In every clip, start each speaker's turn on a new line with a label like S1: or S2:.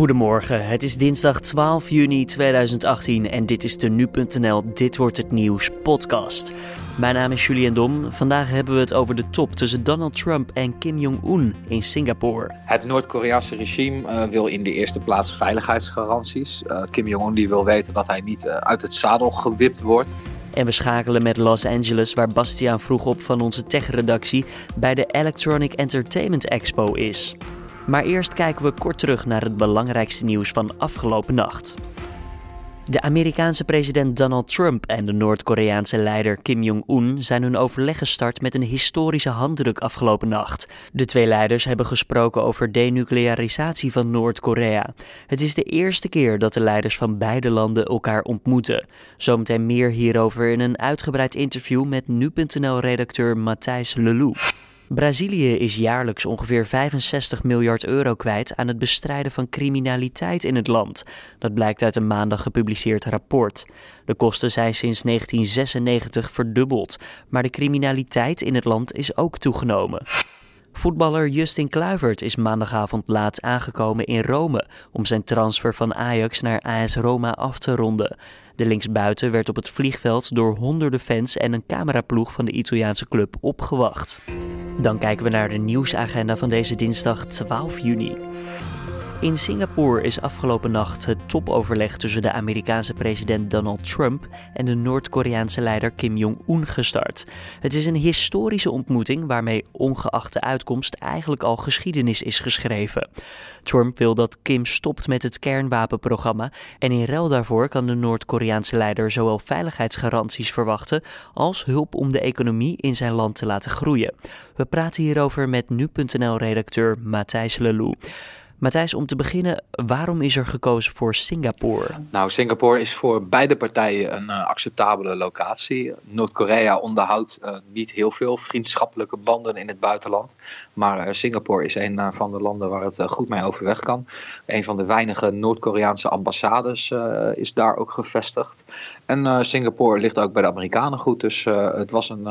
S1: Goedemorgen, het is dinsdag 12 juni 2018 en dit is de Nu.nl Dit Wordt Het Nieuws podcast. Mijn naam is Julian Dom. Vandaag hebben we het over de top tussen Donald Trump en Kim Jong-un in Singapore.
S2: Het Noord-Koreaanse regime uh, wil in de eerste plaats veiligheidsgaranties. Uh, Kim Jong-un wil weten dat hij niet uh, uit het zadel gewipt wordt.
S1: En we schakelen met Los Angeles, waar Bastiaan vroeg op van onze tech-redactie bij de Electronic Entertainment Expo is. Maar eerst kijken we kort terug naar het belangrijkste nieuws van afgelopen nacht. De Amerikaanse president Donald Trump en de Noord-Koreaanse leider Kim Jong-un zijn hun overleg gestart met een historische handdruk afgelopen nacht. De twee leiders hebben gesproken over denuclearisatie van Noord-Korea. Het is de eerste keer dat de leiders van beide landen elkaar ontmoeten. Zometeen meer hierover in een uitgebreid interview met nu.nl-redacteur Matthijs Lelou. Brazilië is jaarlijks ongeveer 65 miljard euro kwijt aan het bestrijden van criminaliteit in het land. Dat blijkt uit een maandag gepubliceerd rapport. De kosten zijn sinds 1996 verdubbeld, maar de criminaliteit in het land is ook toegenomen. Voetballer Justin Kluivert is maandagavond laat aangekomen in Rome om zijn transfer van Ajax naar AS Roma af te ronden. De linksbuiten werd op het vliegveld door honderden fans en een cameraploeg van de Italiaanse club opgewacht. Dan kijken we naar de nieuwsagenda van deze dinsdag 12 juni. In Singapore is afgelopen nacht het topoverleg tussen de Amerikaanse president Donald Trump en de Noord-Koreaanse leider Kim Jong-un gestart. Het is een historische ontmoeting waarmee ongeacht de uitkomst eigenlijk al geschiedenis is geschreven. Trump wil dat Kim stopt met het kernwapenprogramma en in ruil daarvoor kan de Noord-Koreaanse leider zowel veiligheidsgaranties verwachten als hulp om de economie in zijn land te laten groeien. We praten hierover met nu.nl-redacteur Matthijs Lelou. Matthijs, om te beginnen, waarom is er gekozen voor Singapore?
S2: Nou, Singapore is voor beide partijen een uh, acceptabele locatie. Noord-Korea onderhoudt uh, niet heel veel vriendschappelijke banden in het buitenland. Maar uh, Singapore is een van de landen waar het goed mee overweg kan. Een van de weinige Noord-Koreaanse ambassades is daar ook gevestigd. En Singapore ligt ook bij de Amerikanen goed. Dus het was een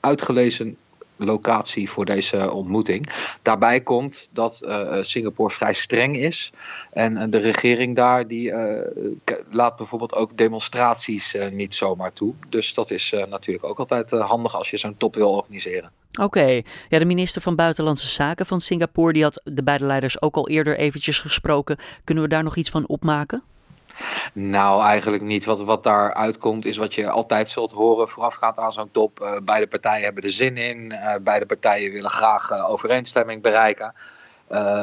S2: uitgelezen locatie voor deze ontmoeting. Daarbij komt dat uh, Singapore vrij streng is. En uh, de regering daar die uh, laat bijvoorbeeld ook demonstraties niet zomaar toe. Dus dat is natuurlijk ook altijd handig als je zo'n top wil organiseren.
S1: Oké, ja, de minister van Buitenlandse Zaken van Singapore die had de beide leiders ook al eerder eventjes gesproken. Kunnen we daar nog iets van opmaken?
S2: Nou, eigenlijk niet. Wat, wat daar uitkomt is wat je altijd zult horen voorafgaand aan zo'n top. Uh, beide partijen hebben er zin in. Uh, beide partijen willen graag uh, overeenstemming bereiken.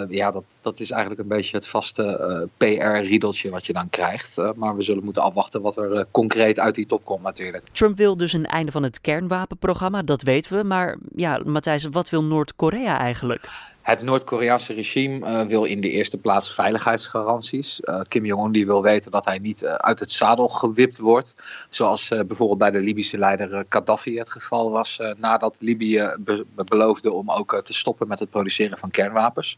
S2: ja, dat, dat is eigenlijk een beetje het vaste PR-riedeltje wat je dan krijgt. maar we zullen moeten afwachten wat er concreet uit die top komt natuurlijk.
S1: Trump wil dus een einde van het kernwapenprogramma, dat weten we. Maar ja, Matthijs, wat wil Noord-Korea eigenlijk?
S2: Het Noord-Koreaanse regime uh, wil in de eerste plaats veiligheidsgaranties. Uh, Kim Jong-un wil weten dat hij niet uh, uit het zadel gewipt wordt. Zoals bijvoorbeeld bij de Libische leider Gaddafi het geval was. nadat Libië be beloofde om ook te stoppen met het produceren van kernwapens.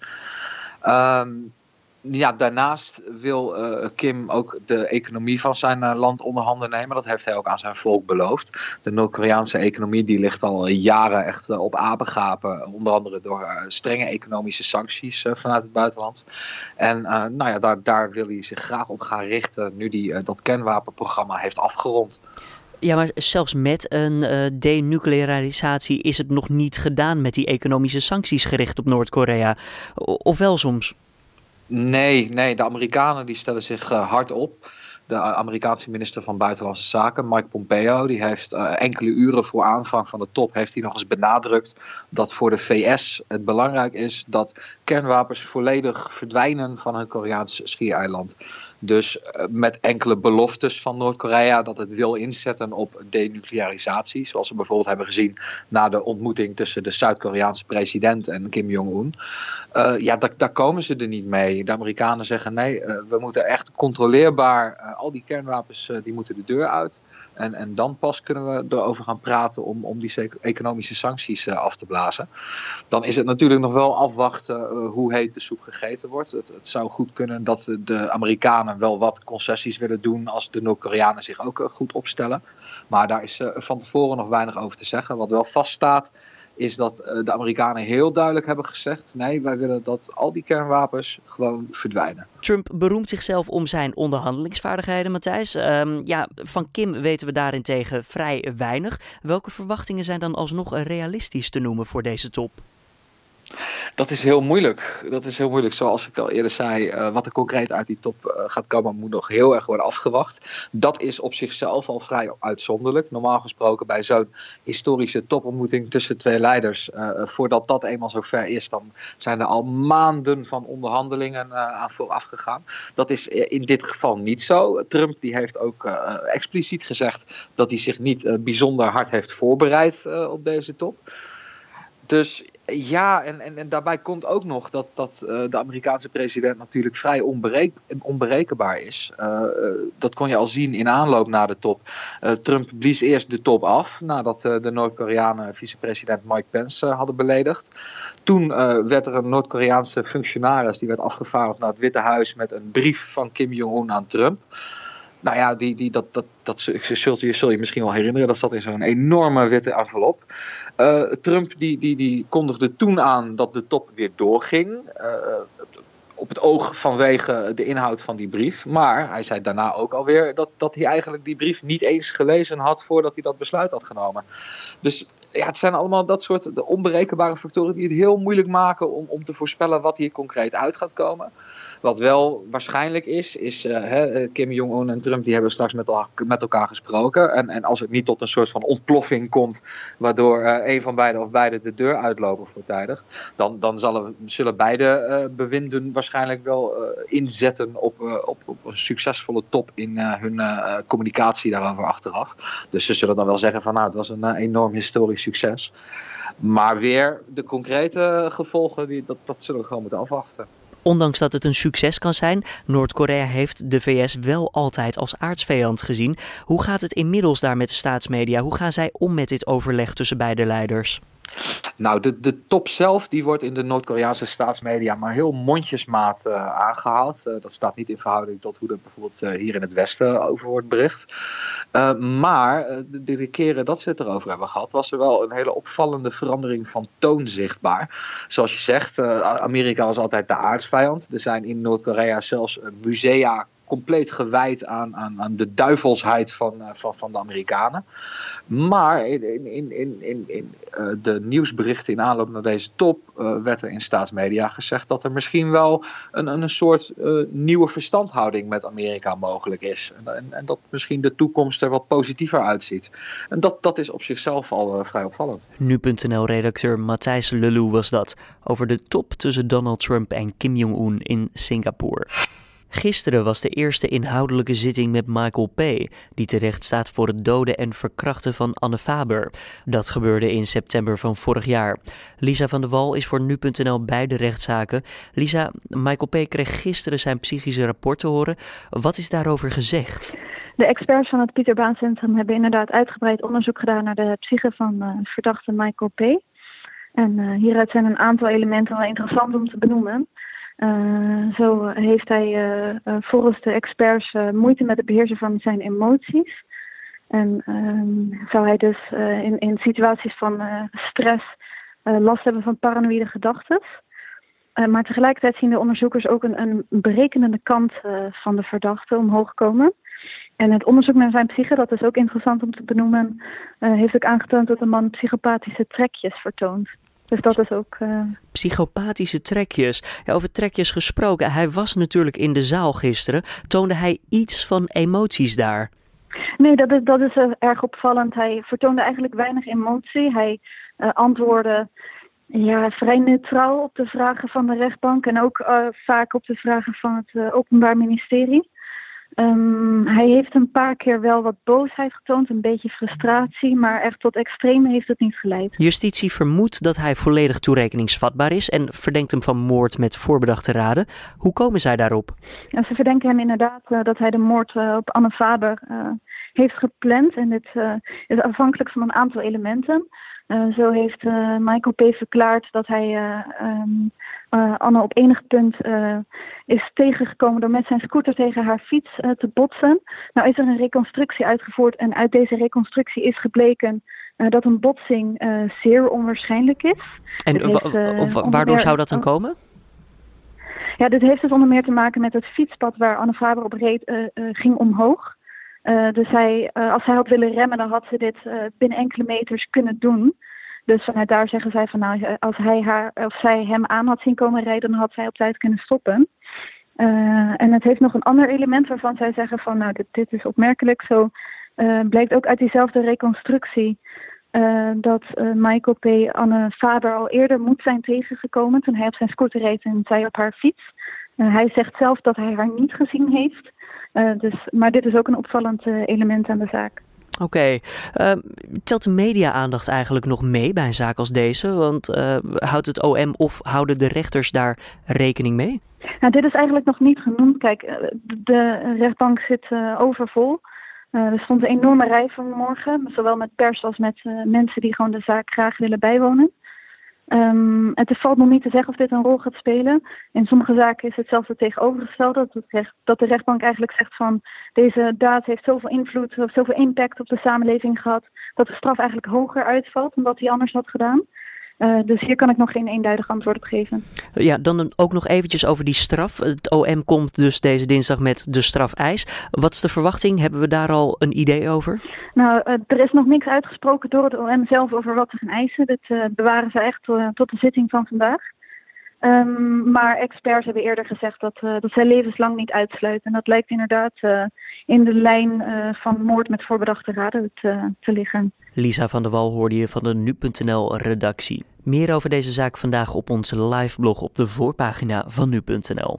S2: Um, ja, daarnaast wil uh, Kim ook de economie van zijn uh, land onder handen nemen. Dat heeft hij ook aan zijn volk beloofd. De Noord-Koreaanse economie die ligt al jaren echt op apengapen. Onder andere door strenge economische sancties vanuit het buitenland. En nou ja, daar, daar wil hij zich graag op gaan richten nu hij dat kernwapenprogramma heeft afgerond.
S1: Ja, maar zelfs met een denuclearisatie is het nog niet gedaan met die economische sancties gericht op Noord-Korea. Of wel soms?
S2: Nee, nee, de Amerikanen die stellen zich uh, hard op. De Amerikaanse minister van Buitenlandse Zaken, Mike Pompeo, die heeft uh, enkele uren voor aanvang van de top heeft hij nog eens benadrukt dat voor de VS het belangrijk is dat kernwapens volledig verdwijnen van het Koreaanse schiereiland. Dus uh, met enkele beloftes van Noord-Korea dat het wil inzetten op denuclearisatie. Zoals we bijvoorbeeld hebben gezien na de ontmoeting tussen de Zuid-Koreaanse president en Kim Jong-un. Uh, ja, daar, daar, komen ze er niet mee. De Amerikanen zeggen nee, uh, we moeten echt controleerbaar, al die kernwapens die moeten de deur uit. En, en dan pas kunnen we erover gaan praten om, om die economische sancties af te blazen. Dan is het natuurlijk nog wel afwachten hoe heet de soep gegeten wordt. Het, het zou goed kunnen dat de Amerikanen wel wat concessies willen doen als de Noord-Koreanen zich ook eh, goed opstellen. Maar daar is eh, van tevoren nog weinig over te zeggen. Wat wel vaststaat is dat de Amerikanen heel duidelijk hebben gezegd: nee, wij willen dat al die kernwapens gewoon verdwijnen.
S1: Trump beroemt zichzelf om zijn onderhandelingsvaardigheden, Matthijs. Ehm, ja, van Kim weten we daarentegen vrij weinig. Welke verwachtingen zijn dan alsnog realistisch te noemen voor deze top?
S2: Dat is heel moeilijk. Dat is heel moeilijk. Zoals ik al eerder zei, uh, wat er concreet uit die top uh, gaat komen, moet nog heel erg worden afgewacht. Dat is op zichzelf al vrij uitzonderlijk. Normaal gesproken bij zo'n historische topontmoeting tussen twee leiders, uh, voordat dat eenmaal zover is, dan zijn er al maanden van onderhandelingen aan vooraf gegaan. Dat is in dit geval niet zo. Trump die heeft ook expliciet gezegd dat hij zich niet bijzonder hard heeft voorbereid op deze top. Dus ja, en, en, en daarbij komt ook nog dat, dat uh, de Amerikaanse president natuurlijk vrij onbereken, onberekenbaar is. Uh, dat kon je al zien in aanloop naar de top. Trump blies eerst de top af nadat de Noord-Koreanen vicepresident Mike Pence hadden beledigd. Toen werd er een Noord-Koreaanse functionaris die werd afgevaardigd naar het Witte Huis met een brief van Kim Jong-un aan Trump. Nou ja, die, die, dat, dat, dat zult je, zul je misschien wel herinneren. Dat zat in zo'n enorme witte envelop. Uh, Trump die, die, die kondigde toen aan dat de top weer doorging. Uh, op het oog vanwege de inhoud van die brief. Maar hij zei daarna ook alweer dat, dat hij eigenlijk die brief niet eens gelezen had voordat hij dat besluit had genomen. Dus ja, het zijn allemaal dat soort de onberekenbare factoren die het heel moeilijk maken om, om te voorspellen wat hier concreet uit gaat komen. Wat wel waarschijnlijk is, is uh, hè, Kim Jong-un en Trump die hebben straks met, al, met elkaar gesproken. En, en als het niet tot een soort van ontploffing komt, waardoor uh, een van beiden of beide de deur uitlopen voortijdig, dan, dan zullen, zullen beide uh, bewinden waarschijnlijk wel inzetten op, op, op, een succesvolle top in hun communicatie daarover achteraf. Dus ze zullen dan wel zeggen van nou, het was een enorm historisch succes. Maar weer de concrete gevolgen, die, dat, dat zullen we gewoon moeten afwachten.
S1: Ondanks dat het een succes kan zijn, Noord-Korea heeft de VS wel altijd als aardsvijand gezien. Hoe gaat het inmiddels daar met de staatsmedia? Hoe gaan zij om met dit overleg tussen beide leiders?
S2: Nou, de, de top zelf die wordt in de Noord-Koreaanse staatsmedia maar heel mondjesmaat uh, aangehaald. Uh, dat staat niet in verhouding tot hoe er bijvoorbeeld uh, hier in het Westen over wordt bericht. maar de, de, keren dat ze het erover hebben gehad, was er wel een hele opvallende verandering van toon zichtbaar. Zoals je zegt, Amerika was altijd de aardsvijand. Er zijn in Noord-Korea zelfs musea compleet gewijd aan, aan, aan de duivelsheid van, uh, van, van de Amerikanen. Maar in, in, in, in, in uh, de nieuwsberichten in aanloop naar deze top uh, werd er in staatsmedia gezegd dat er misschien wel een, een soort nieuwe verstandhouding met Amerika mogelijk is. En, en, en, dat misschien de toekomst er wat positiever uitziet. En dat, dat is op zichzelf al vrij opvallend.
S1: Nu.nl-redacteur Matthijs Lelou was dat over de top tussen Donald Trump en Kim Jong-un in Singapore. Gisteren was de eerste inhoudelijke zitting met Michael P., die terecht staat voor het doden en verkrachten van Anne Faber. Dat gebeurde in september van vorig jaar. Lisa van der Wal is voor nu.nl bij de rechtszaken. Lisa, Michael P. kreeg gisteren zijn psychische rapport te horen. Wat is daarover gezegd?
S3: De experts van het Pieter Baan Centrum hebben inderdaad uitgebreid onderzoek gedaan naar de psyche van uh, verdachte Michael P. En uh, hieruit zijn een aantal elementen wel interessant om te benoemen. Uh, zo heeft hij uh, volgens de experts moeite met het beheersen van zijn emoties. En ehm, zou hij dus in, in situaties van stress last hebben van paranoïde gedachten. maar tegelijkertijd zien de onderzoekers ook een, een berekenende kant van de verdachte omhoog komen. En het onderzoek naar zijn psyche, dat is ook interessant om te benoemen, heeft ook aangetoond dat de man psychopathische trekjes vertoont. Dus dat is ook. Uh...
S1: Psychopathische trekjes. Ja, over trekjes gesproken. Hij was natuurlijk in de zaal gisteren. Toonde hij iets van emoties daar?
S3: Nee, dat is, dat is uh, erg opvallend. Hij vertoonde eigenlijk weinig emotie. Hij uh, antwoordde ja, vrij neutraal op de vragen van de rechtbank en ook vaak op de vragen van het Openbaar Ministerie. Um, hij heeft een paar keer wel wat boosheid getoond, een beetje frustratie, maar echt tot extreme heeft het niet geleid.
S1: Justitie vermoedt dat hij volledig toerekeningsvatbaar is en verdenkt hem van moord met voorbedachte raden. Hoe komen zij daarop?
S3: Ja, ze verdenken hem inderdaad uh, dat hij de moord uh, op Anne Faber uh, heeft gepland. En dit is afhankelijk van een aantal elementen. zo heeft Michael P. verklaard dat hij um, Anne op enig punt is tegengekomen door met zijn scooter tegen haar fiets te botsen. Nou is er een reconstructie uitgevoerd en uit deze reconstructie is gebleken dat een botsing zeer onwaarschijnlijk is.
S1: En waardoor zou dat dan komen?
S3: Ja, dit heeft dus onder meer te maken met het fietspad waar Anne Faber op reed, ging omhoog. Uh, dus hij, uh, als hij had willen remmen, dan had ze dit uh, binnen enkele meters kunnen doen. Dus vanuit daar zeggen zij van nou, als hij haar of zij hem aan had zien komen rijden, dan had zij op tijd kunnen stoppen. en het heeft nog een ander element waarvan zij zeggen van nou, dit, is opmerkelijk. Zo blijkt ook uit diezelfde reconstructie dat Michael P. Anne Faber al eerder moet zijn tegengekomen toen hij op zijn scooter reed en zij op haar fiets. hij zegt zelf dat hij haar niet gezien heeft. Dus, maar dit is ook een opvallend element aan de zaak.
S1: Oké, uh, telt de media-aandacht eigenlijk nog mee bij een zaak als deze? Want uh, houdt het OM of houden de rechters daar rekening mee?
S3: Nou, dit is eigenlijk nog niet genoemd. Kijk, de rechtbank zit overvol. er stond een enorme rij vanmorgen, zowel met pers als met mensen die gewoon de zaak graag willen bijwonen. Um, het valt nog niet te zeggen of dit een rol gaat spelen. In sommige zaken is het zelfs het tegenovergestelde. Dat, recht, dat de rechtbank eigenlijk zegt van deze daad heeft zoveel invloed of zoveel impact op de samenleving gehad. Dat de straf eigenlijk hoger uitvalt dan wat hij anders had gedaan. Uh, dus hier kan ik nog geen eenduidig antwoord op geven.
S1: Ja, dan ook nog eventjes over die straf. Het OM komt dus deze dinsdag met de strafeis. Wat is de verwachting? Hebben we daar al een idee over?
S3: Nou, uh, er is nog niks uitgesproken door het OM zelf over wat ze gaan eisen. Dat uh, bewaren ze echt tot de zitting van vandaag. Um, maar experts hebben eerder gezegd dat, dat zij levenslang niet uitsluiten. En dat lijkt inderdaad in de lijn van moord met voorbedachte raden te, liggen.
S1: Lisa van der Wal hoorde je van de nu.nl redactie. Meer over deze zaak vandaag op onze live blog op de voorpagina van nu.nl.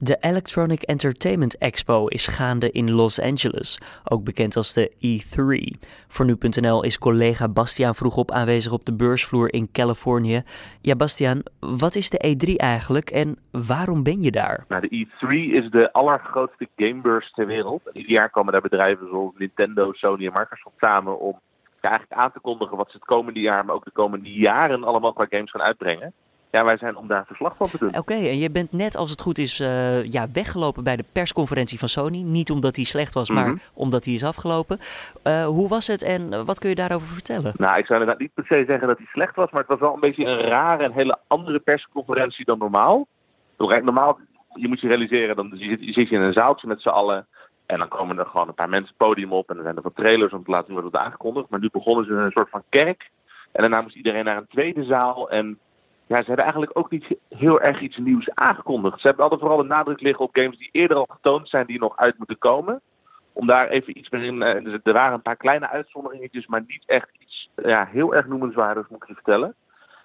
S1: De Electronic Entertainment Expo is gaande in Los Angeles, ook bekend als de E3. Voor nu.nl is collega Bastiaan vroegop aanwezig op de beursvloer in Californië. Ja, Bastiaan, wat is de E3 eigenlijk en waarom ben je daar?
S4: Nou, de E3 is de allergrootste gamebeurs ter wereld. ieder jaar komen daar bedrijven zoals Nintendo, Sony en Microsoft samen om eigenlijk aan te kondigen wat ze het komende jaar, maar ook de komende jaren allemaal qua games gaan uitbrengen. Ja, wij zijn om daar verslag van te doen.
S1: Oké, en je bent net als het goed is uh, ja, weggelopen bij de persconferentie van Sony. Niet omdat die slecht was, maar mhm. omdat die is afgelopen. Uh, hoe was het en wat kun je daarover vertellen?
S4: Nou, ik zou inderdaad niet per se zeggen dat hij slecht was, maar het was wel een beetje een rare en hele andere persconferentie dan normaal. Normaal, je moet je realiseren, dan zit, je zit je in een zaaltje met z'n allen. En dan komen er gewoon een paar mensen het podium op en dan zijn er wat trailers om te laten zien wat wordt aangekondigd. Maar nu begonnen ze in een soort van kerk. En daarna moest iedereen naar een tweede zaal. En ja, ze hebben eigenlijk ook niet heel erg iets nieuws aangekondigd. Ze hebben altijd vooral de nadruk liggen op games die eerder al getoond zijn, die nog uit moeten komen. Om daar even iets meer in. Eh, er waren een paar kleine uitzonderingetjes, maar niet echt iets ja, heel erg noemenswaardigs, moet ik je vertellen.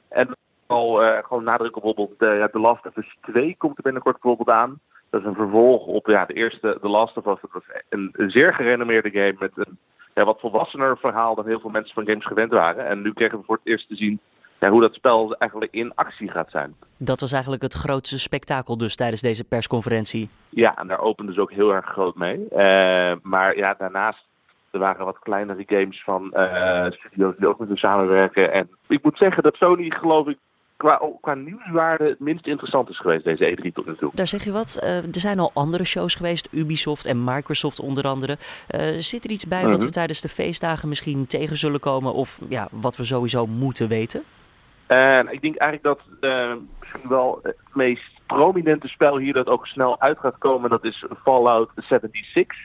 S4: En al uh, gewoon nadruk op bijvoorbeeld de, The Last of Us 2 komt er binnenkort bijvoorbeeld aan. Dat is een vervolg op ja, de eerste The Last of Us. Dat was een, zeer gerenommeerde game met een ja, wat volwassener verhaal dan heel veel mensen van games gewend waren. En nu kregen we voor het eerst te zien ja, hoe dat spel eigenlijk in actie gaat zijn.
S1: Dat was eigenlijk het grootste spektakel dus tijdens deze persconferentie.
S4: Ja, en daar openden ze ook heel erg groot mee. Uh, maar ja, daarnaast er waren wat kleinere games van uh, studio's die ook met hen samenwerken. En ik moet zeggen dat Sony, geloof ik, qua, qua nieuwswaarde het minst interessant is geweest, deze E3 tot nu toe.
S1: Daar zeg je wat. Uh, er zijn al andere shows geweest, Ubisoft en Microsoft onder andere. Uh, zit er iets bij wat we mhm. tijdens de feestdagen misschien tegen zullen komen of ja, wat we sowieso moeten weten?
S4: En ik denk eigenlijk dat uh, misschien wel het meest prominente spel hier dat ook snel uit gaat komen, dat is Fallout 76.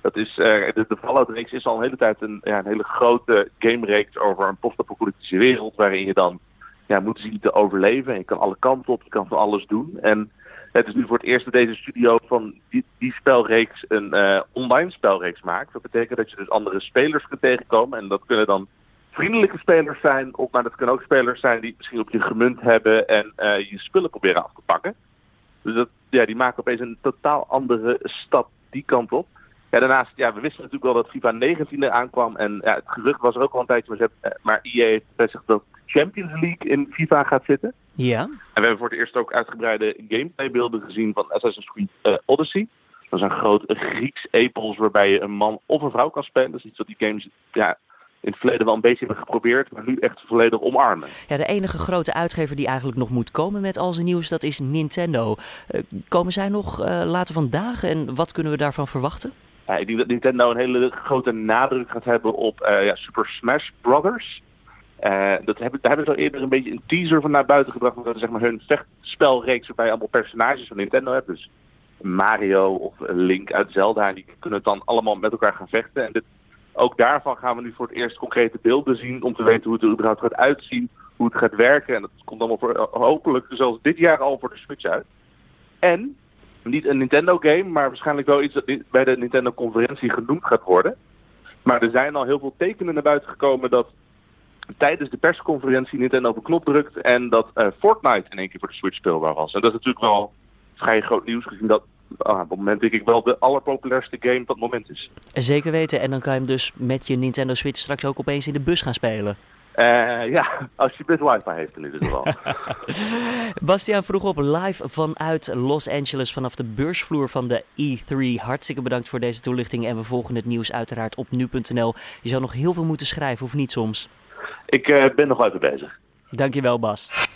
S4: Dat is, uh, de, de Fallout-reeks is al een hele tijd een, ja, een hele grote game-reeks over een post-apocalyptische wereld, waarin je dan ja, moet zien te overleven. Je kan alle kanten op, je kan van alles doen. En het is nu voor het eerst dat deze studio van die, die spelreeks een uh, online spelreeks maakt. Dat betekent dat je dus andere spelers kunt tegenkomen. En dat kunnen dan vriendelijke spelers zijn, of, maar dat kunnen ook spelers zijn die misschien op je gemunt hebben en uh, je spullen proberen af te pakken. Dus dat, ja, die maken opeens een totaal andere stap die kant op. Ja, daarnaast, ja, we wisten natuurlijk wel dat FIFA 19 aankwam. En ja, het gerucht was er ook al een tijdje, maar, ze, maar EA heeft bevestigd dat Champions League in FIFA gaat zitten.
S1: Ja. En
S4: we hebben voor het eerst ook uitgebreide gameplaybeelden gezien van Assassin's Creed uh, Odyssey. Dat is een groot Grieks epos waarbij je een man of een vrouw kan spelen. Dat is iets wat die games ja, in het verleden wel een beetje hebben geprobeerd, maar nu echt volledig omarmen.
S1: Ja, de enige grote uitgever die eigenlijk nog moet komen met al zijn nieuws, dat is Nintendo. Uh, komen zij nog uh, later vandaag en wat kunnen we daarvan verwachten?
S4: Ja, ik denk dat Nintendo een hele grote nadruk gaat hebben op uh, ja, Super Smash Brothers. dat hebben, daar hebben ze al eerder een beetje een teaser van naar buiten gebracht. Dat is zeg maar hun vechtspelreeks waarbij je allemaal personages van Nintendo hebt. Dus Mario of Link uit Zelda. Die kunnen dan allemaal met elkaar gaan vechten. En dit, ook daarvan gaan we nu voor het eerst concrete beelden zien. Om te weten hoe het er überhaupt gaat uitzien. Hoe het gaat werken. En dat komt allemaal voor, hopelijk zelfs dit jaar al voor de Switch uit. En niet een Nintendo game, maar waarschijnlijk wel iets dat bij de Nintendo conferentie genoemd gaat worden. Maar er zijn al heel veel tekenen naar buiten gekomen dat tijdens de persconferentie Nintendo op een knop drukt en dat uh, Fortnite in één keer voor de Switch speelbaar was. En dat is natuurlijk wel vrij groot nieuws gezien dat ah, op het moment denk ik wel de allerpopulairste game op dat moment is.
S1: Zeker weten. En dan kan je hem dus met je Nintendo Switch straks ook opeens in de bus gaan spelen.
S4: Uh, ja, als je best wifi heeft in ieder geval.
S1: Bastiaan vroeg op live vanuit Los Angeles vanaf de beursvloer van de E3. Hartstikke bedankt voor deze toelichting en we volgen het nieuws uiteraard op nu.nl. Je zou nog heel veel moeten schrijven, of niet soms?
S4: Ik uh, ben nog even bezig.
S1: Dankjewel Bas.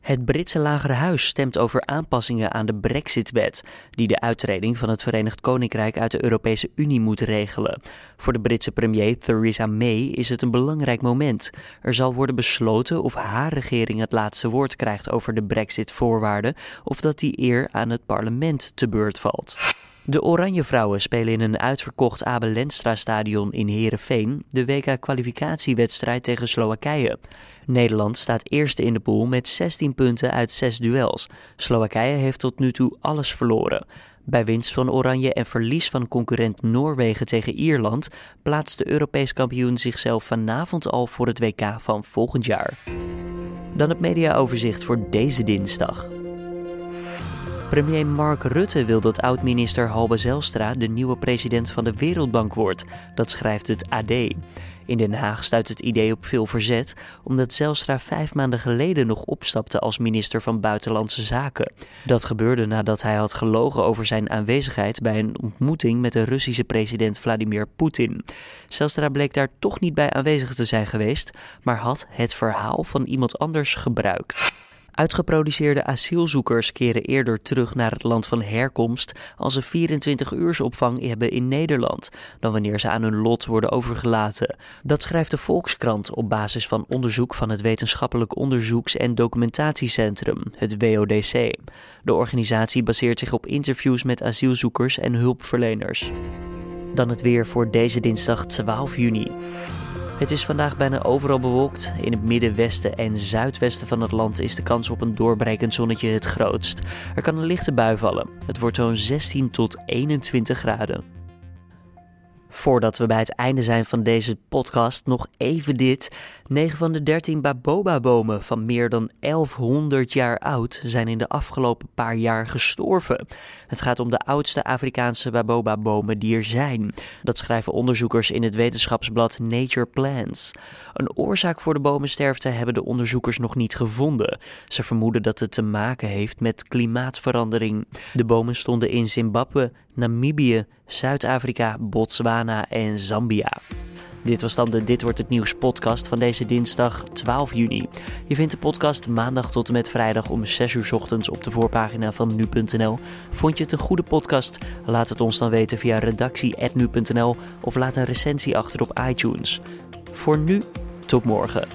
S1: Het Britse Lagerhuis stemt over aanpassingen aan de Brexit-wet, die de uittreding van het Verenigd Koninkrijk uit de Europese Unie moet regelen. Voor de Britse premier Theresa May is het een belangrijk moment. Er zal worden besloten of haar regering het laatste woord krijgt over de Brexit-voorwaarden of dat die eer aan het parlement te beurt valt. De Oranje Vrouwen spelen in een uitverkocht Abel Lenstra stadion in Heerenveen de WK-kwalificatiewedstrijd tegen Slowakije. Nederland staat eerste in de pool met 16 punten uit 6 duels. Slowakije heeft tot nu toe alles verloren. Bij winst van Oranje en verlies van concurrent Noorwegen tegen Ierland plaatst de Europees kampioen zichzelf vanavond al voor het WK van volgend jaar. Dan het mediaoverzicht voor deze dinsdag. Premier Mark Rutte wil dat oud-minister Halbe Zelstra de nieuwe president van de Wereldbank wordt. Dat schrijft het AD. In Den Haag stuit het idee op veel verzet, omdat Zelstra vijf maanden geleden nog opstapte als minister van Buitenlandse Zaken. Dat gebeurde nadat hij had gelogen over zijn aanwezigheid bij een ontmoeting met de Russische president Vladimir Poetin. Zelstra bleek daar toch niet bij aanwezig te zijn geweest, maar had het verhaal van iemand anders gebruikt. Uitgeproduceerde asielzoekers keren eerder terug naar het land van herkomst als ze 24 uursopvang hebben in Nederland dan wanneer ze aan hun lot worden overgelaten. Dat schrijft de Volkskrant op basis van onderzoek van het Wetenschappelijk Onderzoeks- en Documentatiecentrum, het WODC. De organisatie baseert zich op interviews met asielzoekers en hulpverleners. Dan het weer voor deze dinsdag 12 juni. Het is vandaag bijna overal bewolkt. In het midden, westen en zuidwesten van het land is de kans op een doorbrekend zonnetje het grootst. Er kan een lichte bui vallen. Het wordt zo'n 16 tot 21 graden. Voordat we bij het einde zijn van deze podcast, nog even dit. 9 van de 13 baboba-bomen van meer dan 1100 jaar oud zijn in de afgelopen paar jaar gestorven. Het gaat om de oudste Afrikaanse baboba-bomen die er zijn. Dat schrijven onderzoekers in het wetenschapsblad Nature Plants. Een oorzaak voor de bomensterfte hebben de onderzoekers nog niet gevonden. Ze vermoeden dat het te maken heeft met klimaatverandering. De bomen stonden in Zimbabwe, Namibië, Zuid-Afrika, Botswana en Zambia. Dit was dan de Dit wordt het nieuws podcast van deze dinsdag 12 juni. Je vindt de podcast maandag tot en met vrijdag om 6 uur ochtends op de voorpagina van nu.nl. Vond je het een goede podcast? Laat het ons dan weten via redactie@nu.nl of laat een recensie achter op iTunes. Voor nu, tot morgen.